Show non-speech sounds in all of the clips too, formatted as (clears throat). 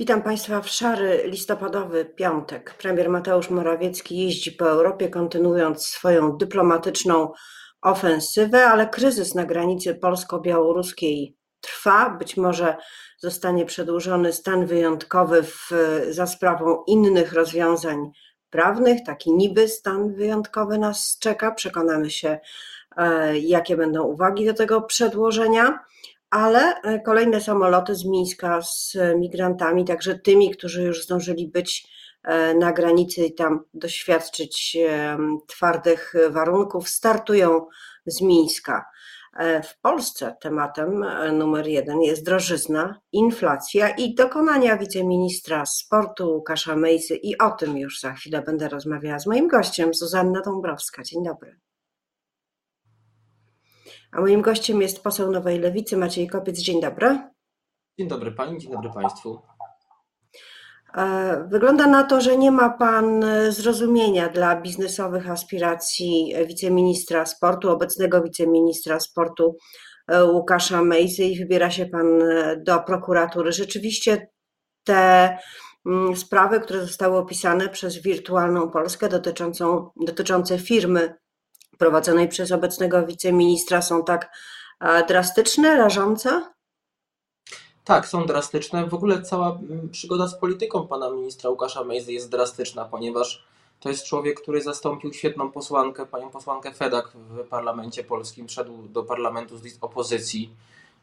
Witam Państwa w szary listopadowy piątek. Premier Mateusz Morawiecki jeździ po Europie, kontynuując swoją dyplomatyczną ofensywę, ale kryzys na granicy polsko-białoruskiej trwa. Być może zostanie przedłużony stan wyjątkowy w, za sprawą innych rozwiązań prawnych. Taki niby stan wyjątkowy nas czeka. Przekonamy się, e, jakie będą uwagi do tego przedłożenia ale e, kolejne samoloty z Mińska z migrantami, także tymi, którzy już zdążyli być e, na granicy i tam doświadczyć e, twardych warunków, startują z Mińska. W Polsce tematem numer jeden jest drożyzna, inflacja i dokonania wiceministra sportu Łukasza Mejzy i o tym już za chwilę będę rozmawiała z moim gościem, Zuzanna Dąbrowska. Dzień dobry. A moim gościem jest poseł Nowej Lewicy Maciej Kopiec. Dzień dobry. Dzień dobry Pani, dzień dobry Państwu. E, wygląda na to, że nie ma Pan zrozumienia dla biznesowych aspiracji wiceministra sportu, obecnego wiceministra sportu e, Łukasza Mejzy i wybiera się Pan do prokuratury. Rzeczywiście te mm, sprawy, które zostały opisane przez Wirtualną Polskę dotyczącą, dotyczące firmy prowadzonej przez obecnego wiceministra są tak e, drastyczne, rażące? Tak, są drastyczne. W ogóle cała mm, przygoda z polityką pana ministra Łukasza Mejzy jest drastyczna, ponieważ to jest człowiek, który zastąpił świetną posłankę, panią posłankę Fedak w parlamencie polskim, wszedł do parlamentu z list opozycji,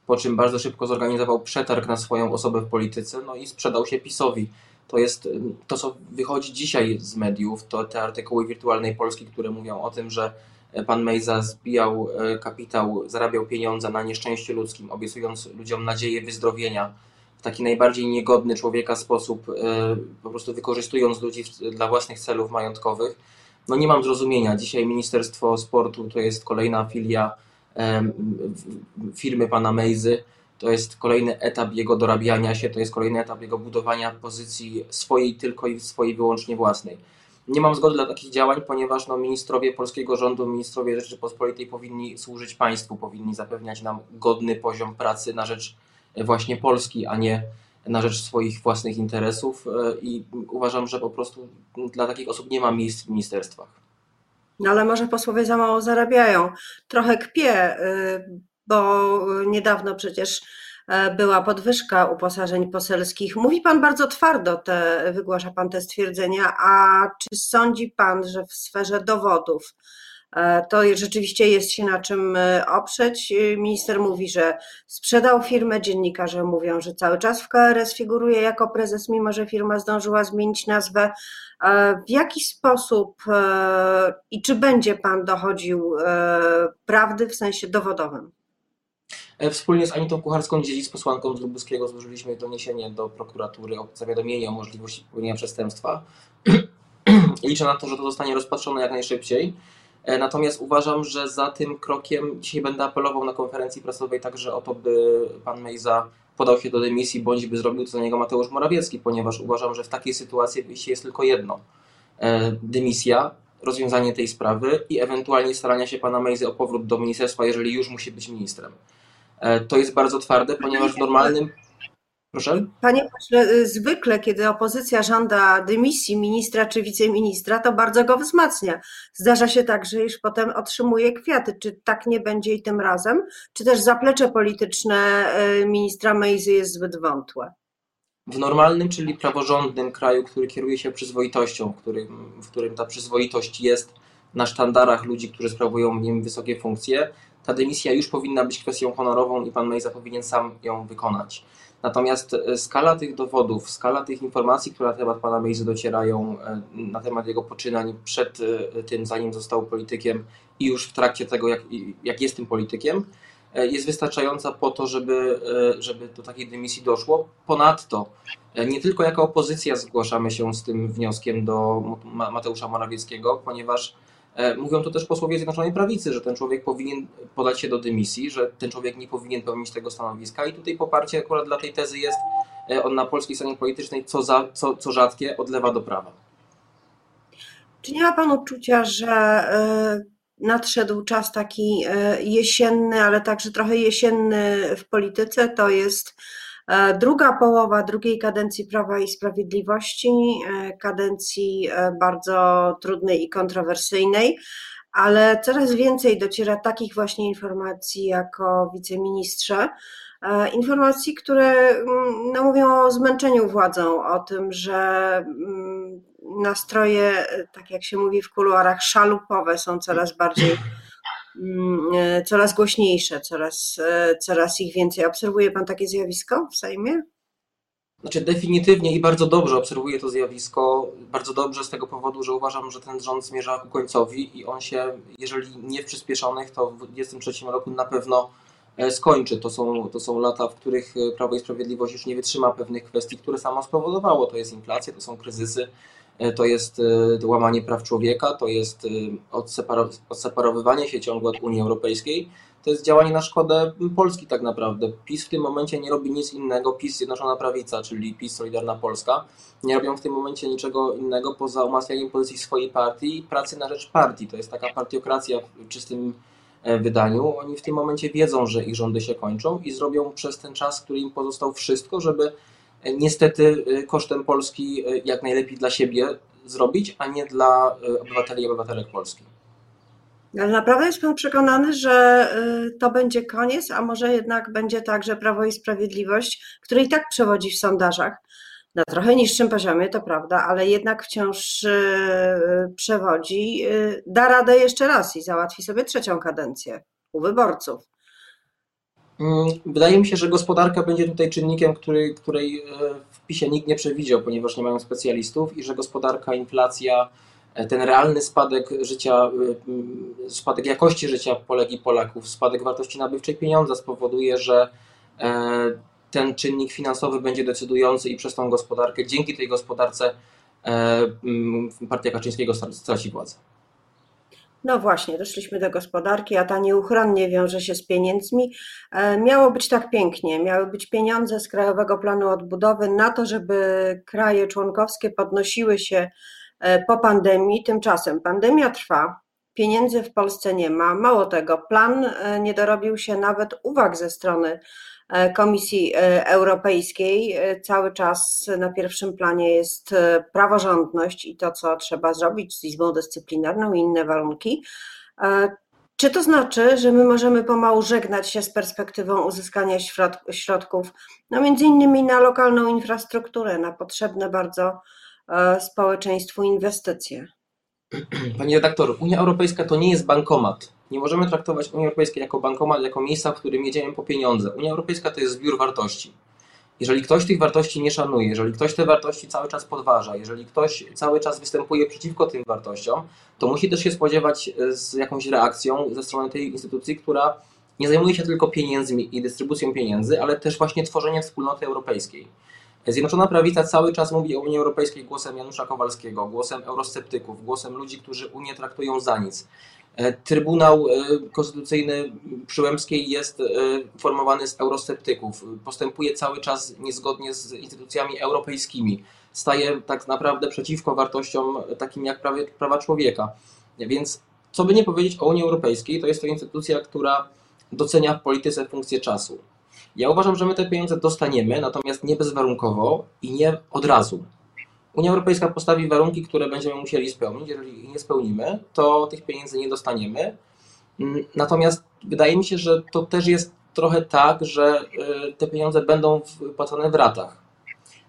po czym bardzo szybko zorganizował przetarg na swoją osobę w polityce, no i sprzedał się PiSowi. To jest mm, to, co wychodzi dzisiaj z mediów, to te artykuły wirtualnej Polski, które mówią o tym, że pan Mejza zbijał e, kapitał, zarabiał pieniądze na nieszczęściu ludzkim, obiecując ludziom nadzieję wyzdrowienia w taki najbardziej niegodny człowieka sposób, e, po prostu wykorzystując ludzi dla własnych celów majątkowych. No nie mam zrozumienia. Dzisiaj Ministerstwo Sportu to jest kolejna filia firmy pana Mejzy. To jest kolejny etap jego dorabiania się, to jest kolejny etap jego budowania pozycji swojej tylko i swojej wyłącznie własnej. Nie mam zgody dla takich działań, ponieważ no, ministrowie polskiego rządu, ministrowie Rzeczypospolitej powinni służyć państwu, powinni zapewniać nam godny poziom pracy na rzecz e, właśnie Polski, a nie na rzecz swoich własnych interesów e, i uważam, że po prostu dla takich osób nie ma miejsc w ministerstwach. No ale może posłowie za mało zarabiają. Trochę kpię, y, bo niedawno przecież była podwyżka uposażeń poselskich. Mówi Pan bardzo twardo, te, wygłasza Pan te stwierdzenia, a czy sądzi Pan, że w sferze dowodów e, to rzeczywiście jest się na czym e, oprzeć? Minister mówi, że sprzedał firmę, dziennikarze mówią, że cały czas w KRS figuruje jako prezes, mimo że firma zdążyła zmienić nazwę. W jaki sposób i czy będzie Pan dochodził prawdy w sensie dowodowym? E, wspólnie z Anitą Kucharską-Dziedzic, posłanką z Lubuskiego, złożyliśmy doniesienie do prokuratury o zawiadomienie o możliwości popełnienia przestępstwa. (clears throat) Liczę na to, że to zostanie rozpatrzone jak najszybciej. E, natomiast uważam, że za tym krokiem dzisiaj będę apelował na konferencji prasowej także o to, by pan Mejza podał się do dymisji, bądź by zrobił to za niego Mateusz Morawiecki, ponieważ uważam, że w takiej sytuacji wyjście jest tylko jedno. E, dymisja, rozwiązanie tej sprawy i ewentualnie starania się pana Mejzy o powrót do ministerstwa, jeżeli już musi być ministrem. E, to jest bardzo twarde, ponieważ w normalnym. Proszę? Panie pośle, y, zwykle, kiedy opozycja żąda dymisji ministra czy wiceministra, to bardzo go wzmacnia. Zdarza się tak, że już potem otrzymuje kwiaty. Czy tak nie będzie i tym razem? Czy też zaplecze polityczne y, ministra Mejzy jest zbyt wątłe? W normalnym, czyli praworządnym kraju, który kieruje się przyzwoitością, w którym, w którym ta przyzwoitość jest na sztandarach ludzi, którzy sprawują w nim wysokie funkcje, ta dymisja już powinna być kwestią honorową i pan Mejza powinien sam ją wykonać. Natomiast e, skala tych dowodów, skala tych informacji, które na temat pana Mejzy docierają, e, na temat jego poczynań przed e, tym, zanim został politykiem i już w trakcie tego, jak, jak jest tym politykiem, jest wystarczająca po to, żeby, żeby do takiej dymisji doszło. Ponadto, nie tylko jako opozycja zgłaszamy się z tym wnioskiem do Mateusza Morawieckiego, ponieważ mówią to też posłowie Zjednoczonej Prawicy, że ten człowiek powinien podać się do dymisji, że ten człowiek nie powinien pełnić tego stanowiska i tutaj poparcie akurat dla tej tezy jest e, on na polskiej scenie politycznej co, za, co, co rzadkie od lewa do prawa. Czy nie ma Pan uczucia, że e, nadszedł czas taki jesienny, ale także trochę jesienny w polityce, to jest Druga połowa drugiej kadencji Prawa i Sprawiedliwości, kadencji bardzo trudnej i kontrowersyjnej, ale coraz więcej dociera takich właśnie informacji jako wiceministrze, E, informacji, które mm, no, mówią o zmęczeniu władzą, o tym, że mm, nastroje, tak jak się mówi w kuluarach, szalupowe są coraz bardziej, e, coraz głośniejsze, coraz, e, coraz ich więcej. Obserwuje Pan takie zjawisko w Sejmie? Znaczy definitywnie i bardzo dobrze obserwuję to zjawisko. Bardzo dobrze z tego powodu, że uważam, że ten rząd zmierza ku końcowi i on się, jeżeli nie w przyspieszonych, to w 2023 roku na pewno E, skończy. To są, to są lata, w których e, Prawo i Sprawiedliwość już nie wytrzyma pewnych kwestii, które samo spowodowało. To jest inflacja, to są kryzysy, e, to jest łamanie praw człowieka, to jest odseparowywanie się ciągle od Unii Europejskiej. To jest działanie na szkodę Polski tak naprawdę. PiS w tym momencie nie robi nic innego, PiS Zjednoczona Prawica, czyli PiS Solidarna Polska, nie robią w tym momencie niczego innego poza umacnianiem pozycji swojej partii i pracy na rzecz partii. To jest taka partiokracja w czystym E, wydaniu, oni w tym momencie wiedzą, że ich rządy się kończą i zrobią przez ten czas, który im pozostał, wszystko, żeby e, niestety e, kosztem Polski jak najlepiej dla siebie zrobić, a nie dla obywateli i obywatelek Polski. Ale naprawdę jest Pan przekonany, że to będzie koniec, a może jednak będzie tak, że Prawo i Sprawiedliwość, które i tak przewodzi w sondażach, na trochę niższym poziomie, to prawda, ale jednak wciąż y, przewodzi, y, da radę jeszcze raz i załatwi sobie trzecią kadencję u wyborców. Mm, wydaje mi się, że gospodarka będzie tutaj czynnikiem, który, której e, w PiSie nikt nie przewidział, ponieważ nie mają specjalistów i że gospodarka, inflacja, e, ten realny spadek życia, e, spadek jakości życia Polek i Polaków, spadek wartości nabywczej pieniądza spowoduje, że ten czynnik finansowy będzie decydujący i przez tą gospodarkę, dzięki tej gospodarce mm, Partia Kaczyńskiego straci władzę. No właśnie, doszliśmy do gospodarki, a ta nieuchronnie wiąże się z pieniędzmi. E, miało być tak pięknie, miały być pieniądze z Krajowego Planu Odbudowy na to, żeby kraje członkowskie podnosiły się e, po pandemii. Tymczasem pandemia trwa, pieniędzy w Polsce nie ma. Mało tego, plan nie dorobił się nawet uwag ze strony E, Komisji e, Europejskiej. E, cały czas na pierwszym planie jest praworządność i to, co trzeba zrobić z Izbą Dyscyplinarną i inne warunki. Czy to znaczy, że my możemy pomału żegnać się z perspektywą uzyskania środków, no między innymi na lokalną infrastrukturę, na potrzebne bardzo społeczeństwu inwestycje? Pani redaktor, Unia Europejska to nie jest bankomat. Nie możemy traktować Unii Europejskiej jako bankomat, jako miejsca, w którym jedziemy po pieniądze. Unia Europejska to jest zbiór wartości. Jeżeli ktoś tych wartości nie szanuje, jeżeli ktoś te wartości cały czas podważa, jeżeli ktoś cały czas występuje przeciwko tym wartościom, to musi też się spodziewać e, z jakąś reakcją ze strony tej instytucji, która nie zajmuje się tylko pieniędzmi i dystrybucją pieniędzy, ale też właśnie tworzeniem wspólnoty europejskiej. Zjednoczona Prawica cały czas mówi o Unii Europejskiej głosem Janusza Kowalskiego, głosem eurosceptyków, głosem ludzi, którzy Unię traktują za nic. E, Trybunał e, Konstytucyjny Przyłębskiej jest e, formowany z eurosceptyków, postępuje cały czas niezgodnie z instytucjami europejskimi, staje tak naprawdę przeciwko wartościom takim jak prawa człowieka. Więc co by nie powiedzieć o Unii Europejskiej, to jest to instytucja, która docenia w polityce funkcję czasu. Ja uważam, że my te pieniądze dostaniemy, natomiast nie bezwarunkowo i nie od razu. Unia Europejska postawi warunki, które będziemy musieli spełnić. Jeżeli ich nie spełnimy, to tych pieniędzy nie dostaniemy. Mm, natomiast wydaje mi się, że to też jest trochę tak, że y, te pieniądze będą wpłacane w ratach.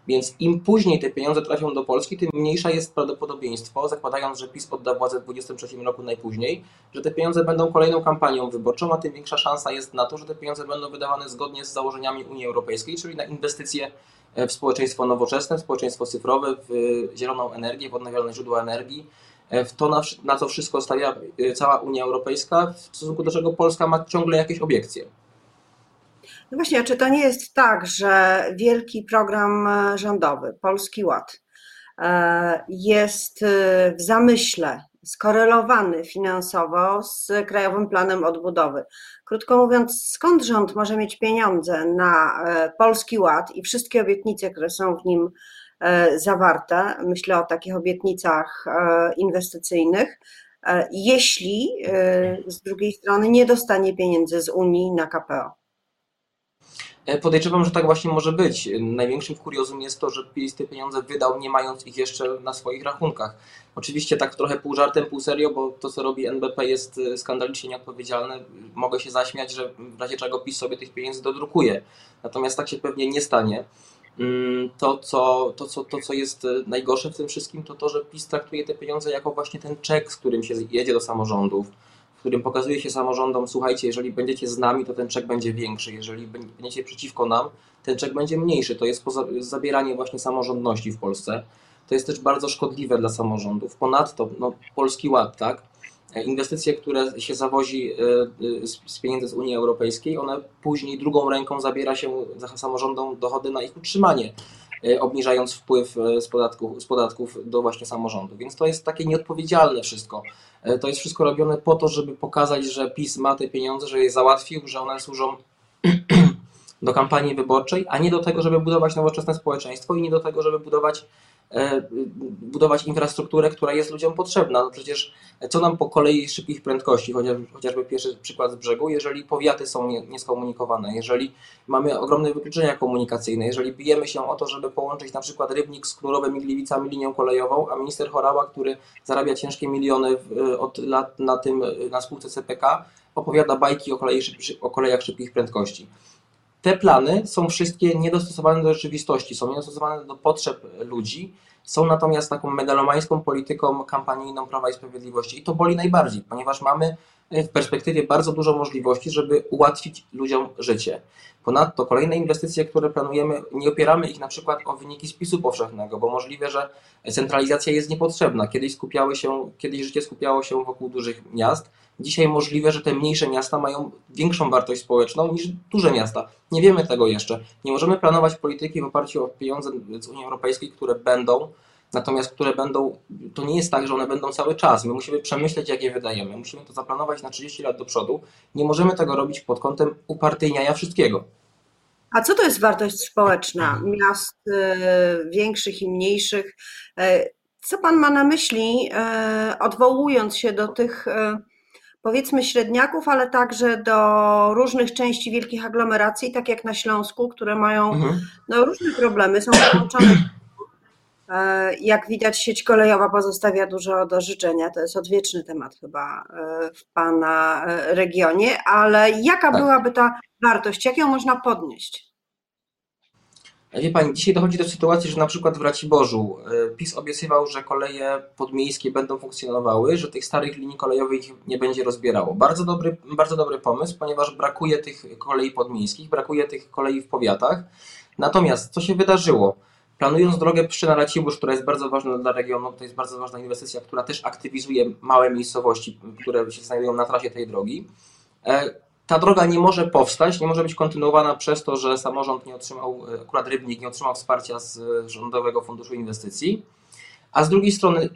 Więc im później te pieniądze trafią do Polski, tym mniejsza jest prawdopodobieństwo, zakładając, że PiS odda władzę w 2023 roku najpóźniej, że te pieniądze będą kolejną kampanią wyborczą, a tym większa szansa jest na to, że te pieniądze będą wydawane zgodnie z założeniami Unii Europejskiej, czyli na inwestycje w społeczeństwo nowoczesne, w społeczeństwo cyfrowe, w zieloną energię, w odnawialne źródła energii, w to, na, na co wszystko stawia y, cała Unia Europejska, w stosunku do czego Polska ma ciągle jakieś obiekcje. No właśnie, czy to nie jest tak, że wielki program e, rządowy, Polski Ład, e, jest e, w zamyśle skorelowany finansowo z Krajowym Planem Odbudowy. Krótko mówiąc, skąd rząd może mieć pieniądze na Polski Ład i wszystkie obietnice, które są w nim zawarte, myślę o takich obietnicach inwestycyjnych, jeśli z drugiej strony nie dostanie pieniędzy z Unii na KPO? E, podejrzewam, że tak właśnie może być. Największym kuriozum jest to, że PiS te pieniądze wydał, nie mając ich jeszcze na swoich rachunkach. Oczywiście tak trochę pół żartem, pół serio, bo to, co robi NBP jest e, skandalicznie nieodpowiedzialne. Mogę się zaśmiać, że w razie czego PiS sobie tych pieniędzy dodrukuje. Natomiast tak się pewnie nie stanie. Mm, to co, to, co, to, co jest e, najgorsze w tym wszystkim, to to, że PiS traktuje te pieniądze jako właśnie ten czek, z którym się jedzie do samorządów którym pokazuje się samorządom, słuchajcie, jeżeli będziecie z nami, to ten czek będzie większy, jeżeli będziecie przeciwko nam, ten czek będzie mniejszy. To jest zabieranie właśnie samorządności w Polsce. To jest też bardzo szkodliwe dla samorządów. Ponadto no, Polski Ład, tak? Inwestycje, które się zawozi e, e, z pieniędzy z Unii Europejskiej, one później drugą ręką zabiera się samorządom dochody na ich utrzymanie. E, obniżając wpływ e, z podatków, z podatków do właśnie samorządu. Więc to jest takie nieodpowiedzialne wszystko. E, to jest wszystko robione po to, żeby pokazać, że PiS ma te pieniądze, że je załatwił, że one służą (clears throat) do kampanii wyborczej, a nie do tego, żeby budować nowoczesne społeczeństwo i nie do tego, żeby budować budować infrastrukturę, która jest ludziom potrzebna. No przecież co nam po kolei szybkich prędkości, chociażby, pierwszy przykład z brzegu, jeżeli powiaty są nieskomunikowane, jeżeli mamy ogromne wykluczenia komunikacyjne, jeżeli bijemy się o to, żeby połączyć na przykład Rybnik z Knurowem Gliwicami linią kolejową, a minister Chorała, który zarabia ciężkie miliony od lat na tym, na spółce CPK, opowiada bajki o, kolei, o kolejach szybkich prędkości te plany są wszystkie niedostosowane do rzeczywistości, są niedostosowane do potrzeb ludzi, są natomiast taką megalomańską polityką kampanijną Prawa i Sprawiedliwości. I to boli najbardziej, ponieważ mamy w perspektywie bardzo dużo możliwości, żeby ułatwić ludziom życie. Ponadto kolejne inwestycje, które planujemy, nie opieramy ich na przykład o wyniki spisu powszechnego, bo możliwe, że centralizacja jest niepotrzebna. Kiedyś, skupiały się, kiedyś życie skupiało się wokół dużych miast, dzisiaj możliwe, że te mniejsze miasta mają większą wartość społeczną niż duże miasta. Nie wiemy tego jeszcze. Nie możemy planować polityki w oparciu o pieniądze z Unii Europejskiej, które będą, natomiast które będą, to nie jest tak, że one będą cały czas. My musimy przemyśleć, jak je wydajemy. Musimy to zaplanować na 30 lat do przodu. Nie możemy tego robić pod kątem upartyjniania wszystkiego. A co to jest wartość społeczna miast y, większych i mniejszych? Y, co Pan ma na myśli, y, odwołując się do tych powiedzmy średniaków, ale także do różnych części wielkich aglomeracji, tak jak na Śląsku, które mają mhm. no, różne problemy, są połączone. E, jak widać, sieć kolejowa pozostawia dużo do życzenia. To jest odwieczny temat chyba e, w Pana e, regionie, ale jaka tak. byłaby ta wartość? Jak ją można podnieść? Wie Pani, dzisiaj dochodzi do sytuacji, że na przykład w Raciborzu PiS obiecywał, że koleje podmiejskie będą funkcjonowały, że tych starych linii kolejowych nie będzie rozbierało. Bardzo dobry, bardzo dobry pomysł, ponieważ brakuje tych kolei podmiejskich, brakuje tych kolei w powiatach. Natomiast co się wydarzyło? Planując drogę Pszczyna-Racibórz, która jest bardzo ważna dla regionu, to jest bardzo ważna inwestycja, która też aktywizuje małe miejscowości, które się znajdują na trasie tej drogi. E, ta droga nie może powstać, nie może być kontynuowana przez to, że samorząd nie otrzymał, e, akurat Rybnik nie otrzymał wsparcia z e, Rządowego Funduszu Inwestycji, a z drugiej strony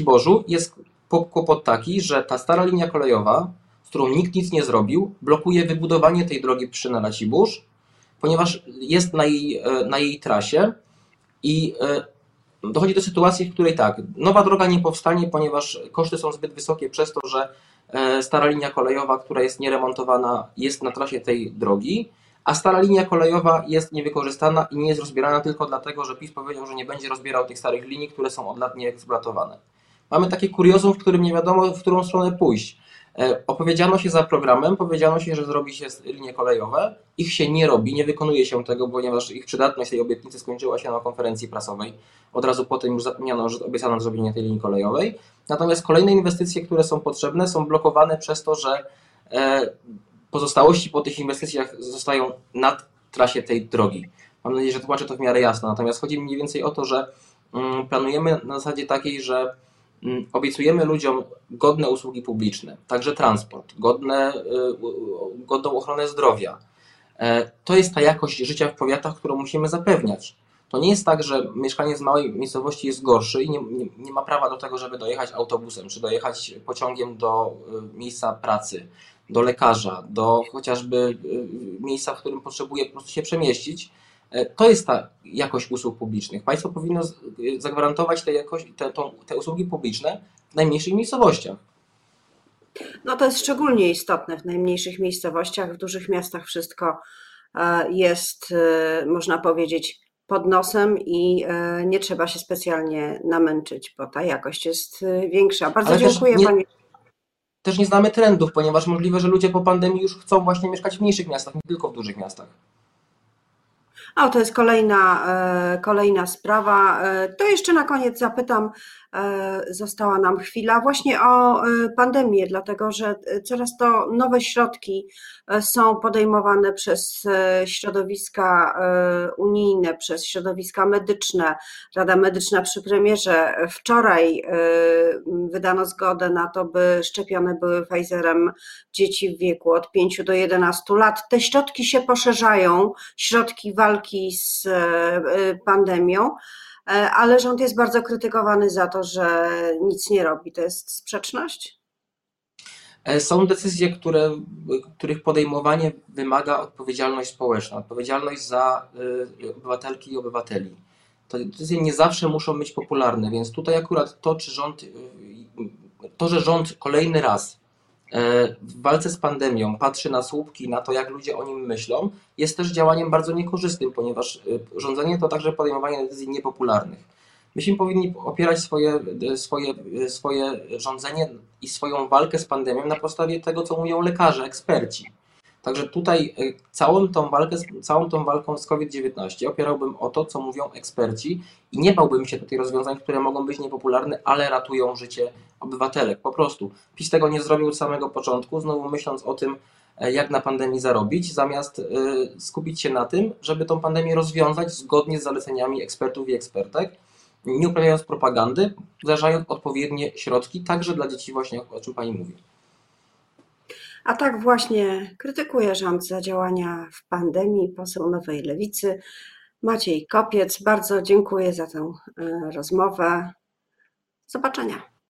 w Bożu jest kłopot taki, że ta stara linia kolejowa, z którą nikt nic nie zrobił, blokuje wybudowanie tej drogi przy na Racibórz, ponieważ jest na jej, na jej trasie i dochodzi do sytuacji, w której tak, nowa droga nie powstanie, ponieważ koszty są zbyt wysokie przez to, że E, stara linia kolejowa, która jest nieremontowana, jest na trasie tej drogi, a stara linia kolejowa jest niewykorzystana i nie jest rozbierana tylko dlatego, że PiS powiedział, że nie będzie rozbierał tych starych linii, które są od lat nieeksploatowane. Mamy takie kuriozum, w którym nie wiadomo, w którą stronę pójść. E, opowiedziano się za programem, powiedziano się, że zrobi się linie kolejowe. Ich się nie robi, nie wykonuje się tego, ponieważ ich przydatność tej obietnicy skończyła się na konferencji prasowej. Od razu potem już zapomniano, że obiecano zrobienie tej linii kolejowej. Natomiast kolejne inwestycje, które są potrzebne, są blokowane przez to, że e, pozostałości po tych inwestycjach zostają nad trasie tej drogi. Mam nadzieję, że tłumaczę to w miarę jasno. Natomiast chodzi mniej więcej o to, że mm, planujemy na zasadzie takiej, że obiecujemy ludziom godne usługi publiczne, także transport, godne, y, godną ochronę zdrowia. E, to jest ta jakość życia w powiatach, którą musimy zapewniać. To nie jest tak, że mieszkanie z małej miejscowości jest gorszy i nie, nie, nie, ma prawa do tego, żeby dojechać autobusem, czy dojechać pociągiem do y, miejsca pracy, do lekarza, do chociażby y, miejsca, w którym potrzebuje po prostu się przemieścić to jest ta jakość usług publicznych. Państwo powinno zagwarantować te, jakość, te, to, te usługi publiczne w najmniejszych miejscowościach. No to jest szczególnie istotne w najmniejszych miejscowościach. W dużych miastach wszystko e, jest, e, można powiedzieć, pod nosem i e, nie trzeba się specjalnie namęczyć, bo ta jakość jest e, większa. Bardzo Ale dziękuję nie- Panie. Też nie znamy trendów, ponieważ możliwe, że ludzie po pandemii już chcą właśnie mieszkać w mniejszych miastach, nie tylko w dużych miastach. O, to jest kolejna, e, kolejna sprawa. E, To jeszcze na koniec zapytam, została nam chwila, właśnie o e, pandemię, dlatego że e, coraz to nowe środki e, są podejmowane przez e, środowiska e, unijne, przez środowiska medyczne. Rada Medyczna przy premierze wczoraj e, wydano zgodę na to, by szczepione były Pfizerem dzieci w wieku od 5 do 11 lat. Te środki się poszerzają, środki walki z e, pandemią, e, ale rząd jest bardzo krytykowany za to, że nic nie robi. To jest sprzeczność? E, Są decyzje, które, których podejmowanie wymaga odpowiedzialność społeczna, odpowiedzialność za y, obywatelki i obywateli. Te decyzje nie zawsze muszą być popularne, więc tutaj akurat to, czy rząd, to, że rząd kolejny raz e, w walce z pandemią patrzy na słupki, na to, jak ludzie o nim myślą, jest też działaniem bardzo niekorzystnym, ponieważ y, rządzenie to także podejmowanie decyzji niepopularnych. Myśmy powinni opierać swoje, swoje, swoje rządzenie i swoją walkę z pandemią na podstawie tego, co mówią lekarze, eksperci. Także tutaj y, całą tą walkę, całą tą walką z COVID-19 opierałbym o to, co mówią eksperci i nie bałbym się tutaj rozwiązań, które mogą być niepopularne, ale ratują życie obywatelek. Po prostu. PiS tego nie zrobił od samego początku, znowu myśląc o tym, e, jak na pandemii zarobić, zamiast y, skupić się na tym, żeby tą pandemię rozwiązać zgodnie z zaleceniami ekspertów i ekspertek, nie uprawiając propagandy, wdrażając odpowiednie środki, także dla dzieci właśnie, o czym Pani mówi. A tak właśnie krytykuje rząd za działania w pandemii poseł Nowej Lewicy Maciej Kopiec. Bardzo dziękuję za tę e, rozmowę. Zobaczenia.